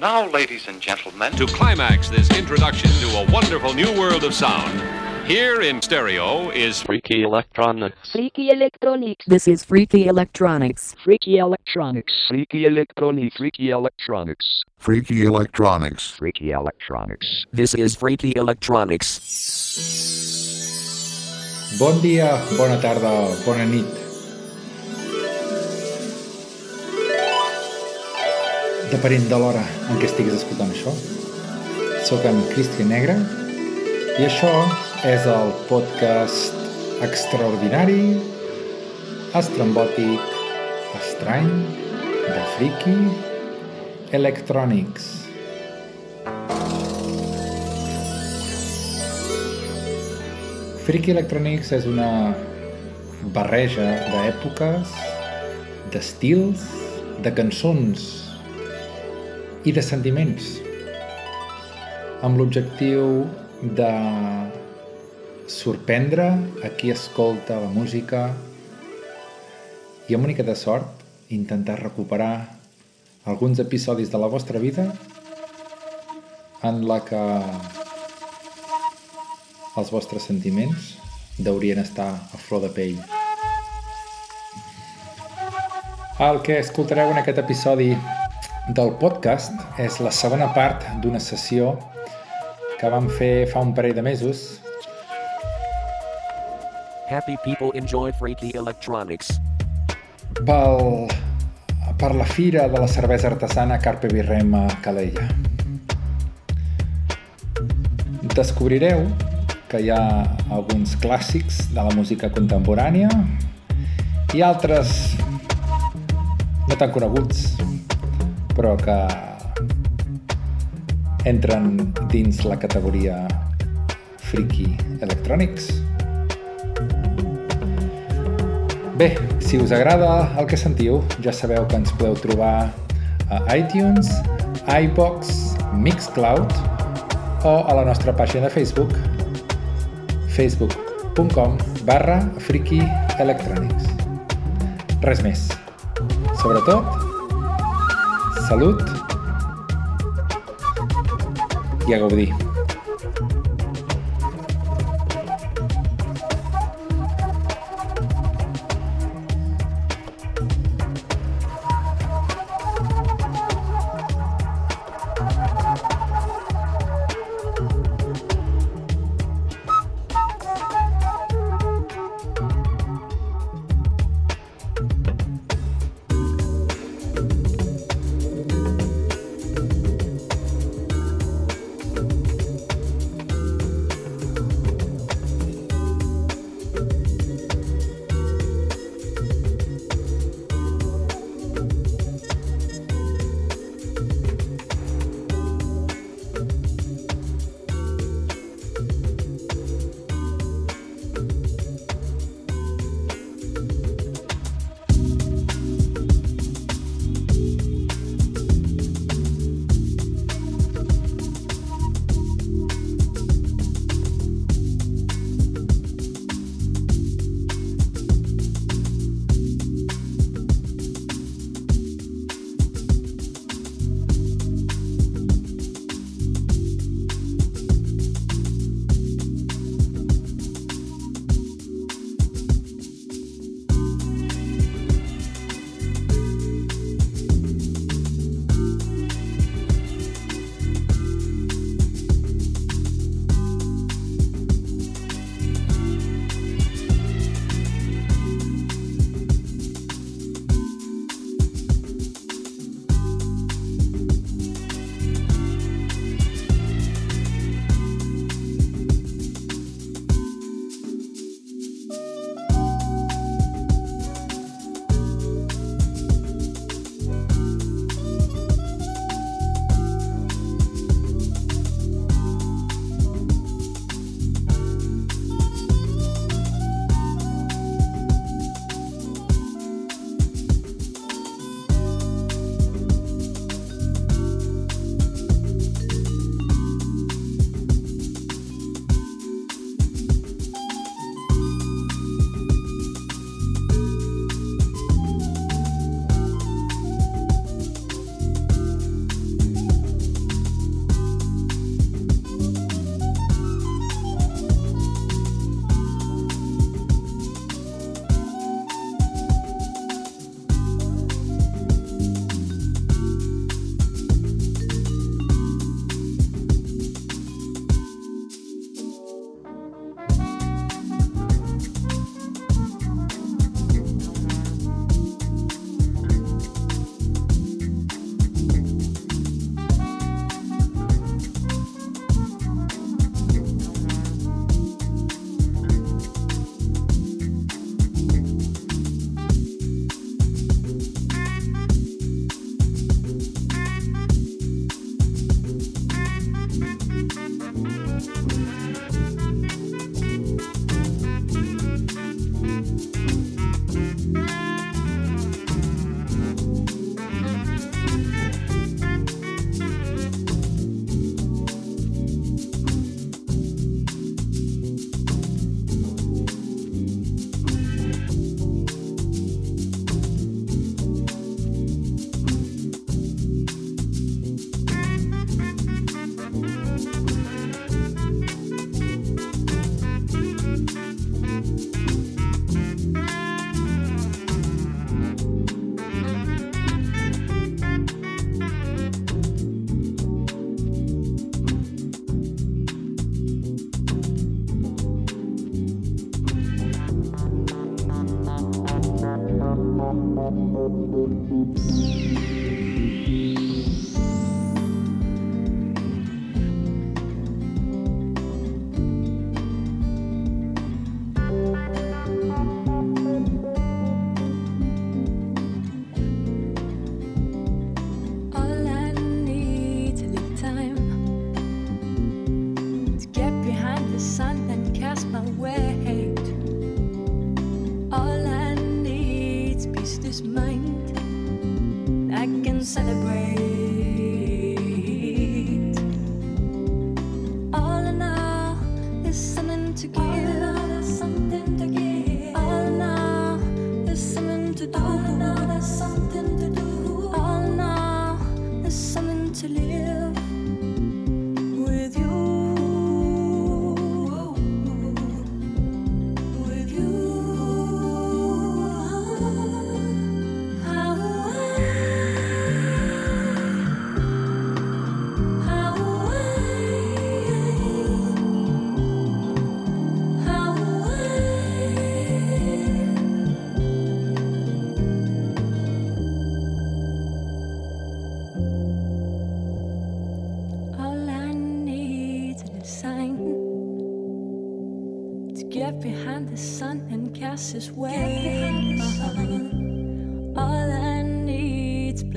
Now, ladies and gentlemen, To climax this introduction to a wonderful new world of sound, here in stereo is Freaky Electronics. Freaky Electronics. This is Freaky Electronics. Freaky Electronics. Freaky Electronics. Freaky Electronics. Freaky Electronics. Freaky Electronics. This is Freaky Electronics. Bon dia, bona tarda, bona nit. Depenent de l'hora en què estiguis escoltant això. Soc en Cristian Negre i això és el podcast extraordinari, estrambòtic, estrany, de Friki Electronics. Freaky Electronics és una barreja d'èpoques, d'estils, de cançons i de sentiments amb l'objectiu de sorprendre a qui escolta la música i amb una mica de sort intentar recuperar alguns episodis de la vostra vida en la que els vostres sentiments deurien estar a flor de pell. El que escoltareu en aquest episodi del podcast és la segona part d'una sessió que vam fer fa un parell de mesos Happy people enjoy Freaky Electronics. pel, per la fira de la cervesa artesana Carpe Virrem a Calella. Descobrireu que hi ha alguns clàssics de la música contemporània i altres no tan coneguts, però que entren dins la categoria Freaky Electronics. Bé, si us agrada el que sentiu, ja sabeu que ens podeu trobar a iTunes, iBox, Mixcloud o a la nostra pàgina de Facebook facebook.com barra Freaky Electronics. Res més. Sobretot, salut i a gaudir.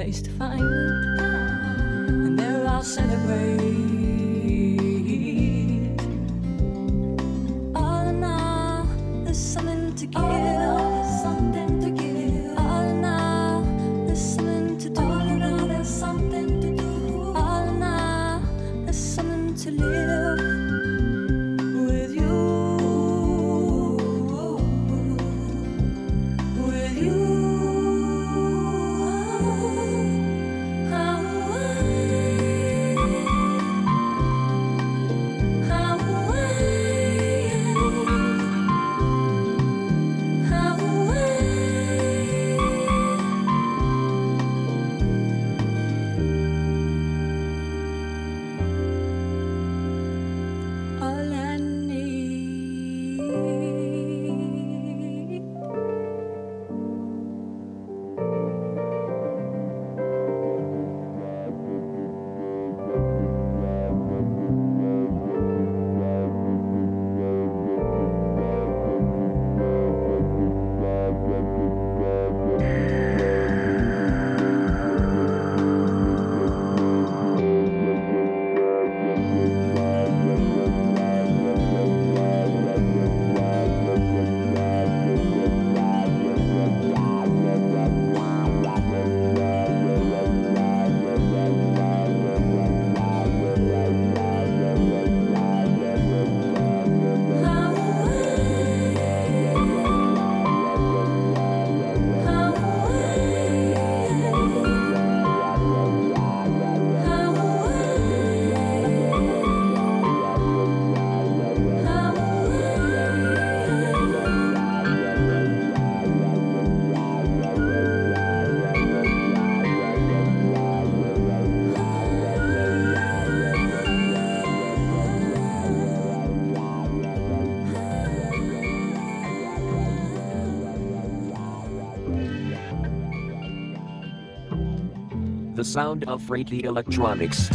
place to find. And there I'll celebrate. the sound of Freaky Electronics.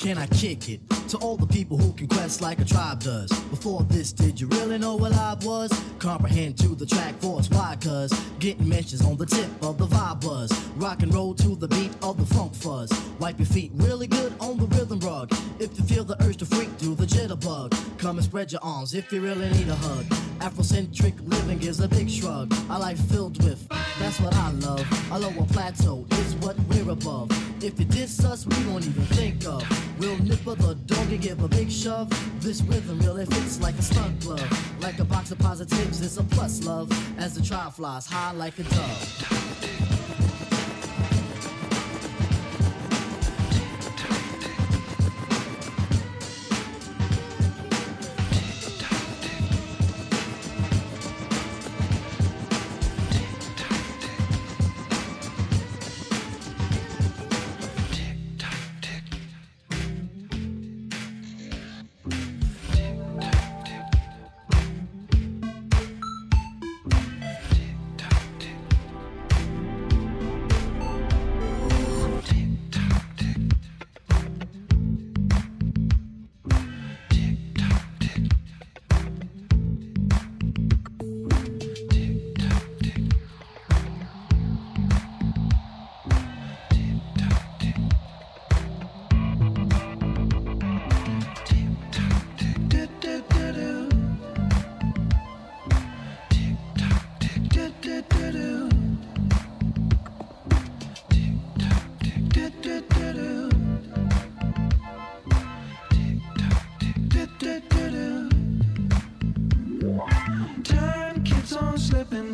Can I kick it? To all the people who can quest like a tribe does. Before this, did you really know what I was? Comprehend to the track force, why? Cuz getting mentions on the tip of the vibe buzz. Rock and roll to the beat of the funk fuzz. Wipe your feet really good on the rhythm rug. If you feel the urge to freak, do the jitterbug. Come and spread your arms if you really need a hug. Afrocentric living is a big shrug. A life filled with, that's what I love. A lower plateau is what we're above. If you diss us, we won't even think of. We'll nipper the dog and give a big shove. This rhythm, really fits like a stunt glove. Like a box of positives, it's a plus love. As the trial flies high like a dove.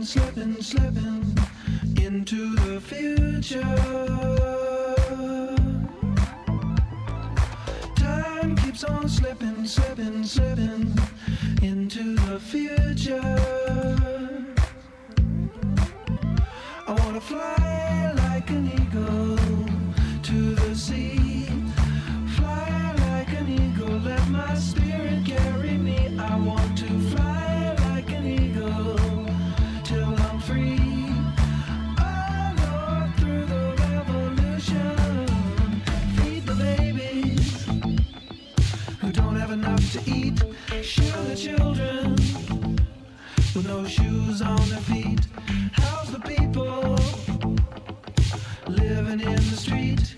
slipping, slipping into the future. Time keeps on slipping, slipping, slipping into the future. I wanna fly. to eat. Show the children with no shoes on their feet. How's the people living in the street?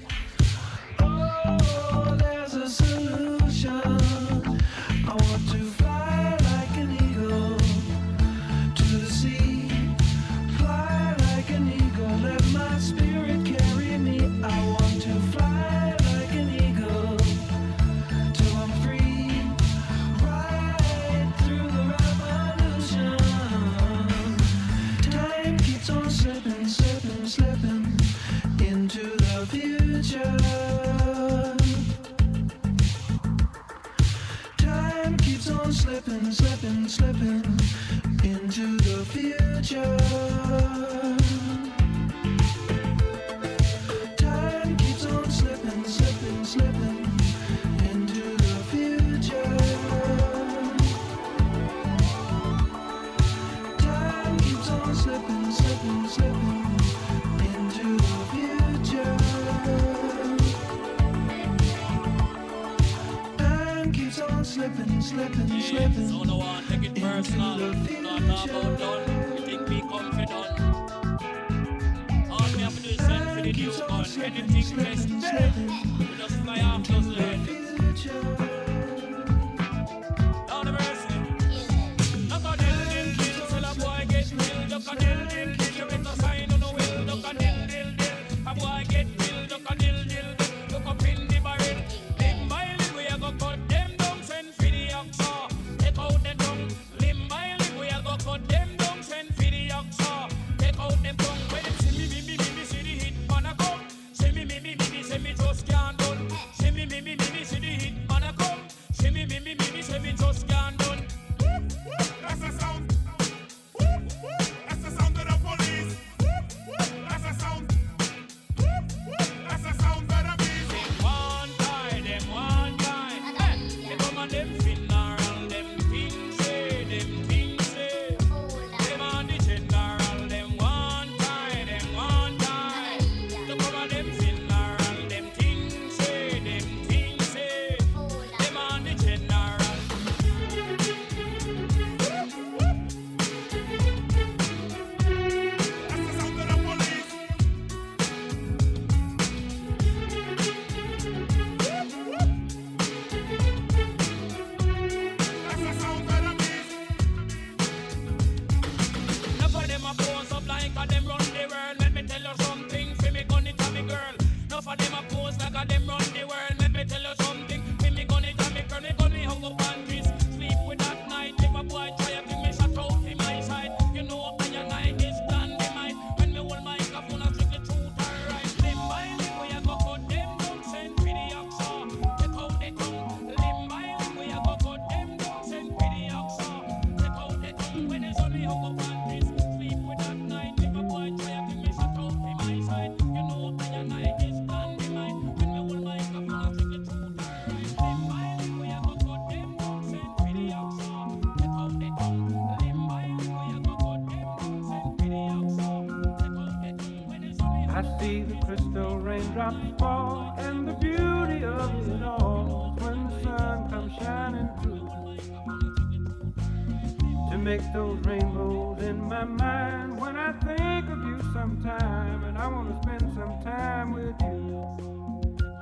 make those rainbows in my mind when I think of you sometime. And I want to spend some time with you,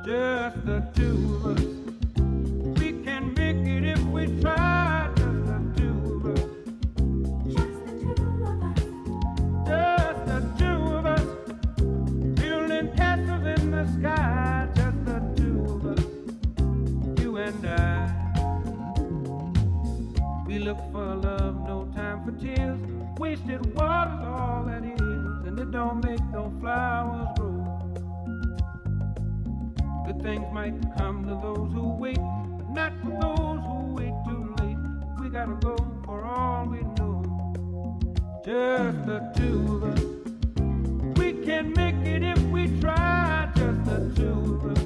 just the two of us. We can make it if we try, just the two of us. Just the two of us, building castles in the sky. Just the two of us, you and I. We look for love. Don't make no flowers grow. Good things might come to those who wait, but not for those who wait too late. We gotta go for all we know. Just the two of us. We can make it if we try. Just the two of us.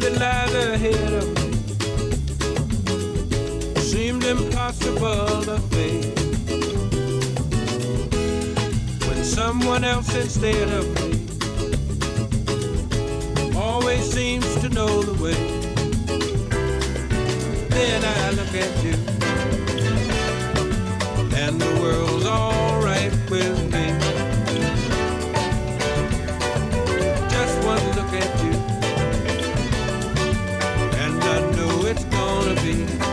That lies ahead of me seemed impossible to face. When someone else instead of me always seems to know the way, then I look at you and the world's alright with me. Gonna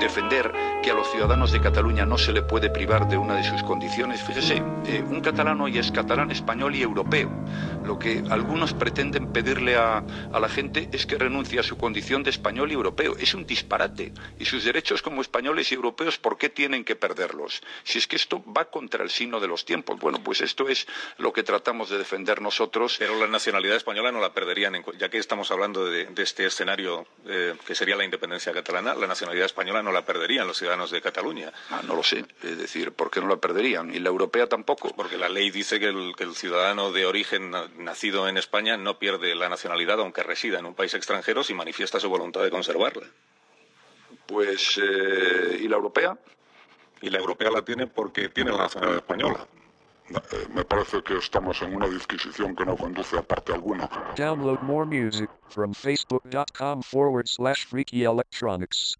Defender que a los ciudadanos de Cataluña no se le puede privar de una de sus condiciones. Fíjese, eh, un catalán hoy es catalán, español y europeo. Lo que algunos pretenden pedirle a, a la gente es que renuncie a su condición de español y europeo. Es un disparate. Y sus derechos como españoles y europeos, ¿por qué tienen que perderlos? Si es que esto va contra el signo de los tiempos. Bueno, pues esto es lo que tratamos de defender nosotros. Pero la nacionalidad española no la perderían, ya que estamos hablando de, de este escenario eh, que sería la independencia catalana, la nacionalidad española no la perderían los ciudadanos de Cataluña. Ah, no lo sé. Es decir, ¿por qué no la perderían? Y la europea tampoco. Porque la ley dice que el, que el ciudadano de origen nacido en España no pierde la nacionalidad aunque resida en un país extranjero si manifiesta su voluntad de conservarla. Pues, eh, ¿y la europea? Y la europea la tiene porque tiene la nacionalidad española. Eh, me parece que estamos en una disquisición que no conduce a parte alguna. Download more music from facebook.com forward slash freaky electronics.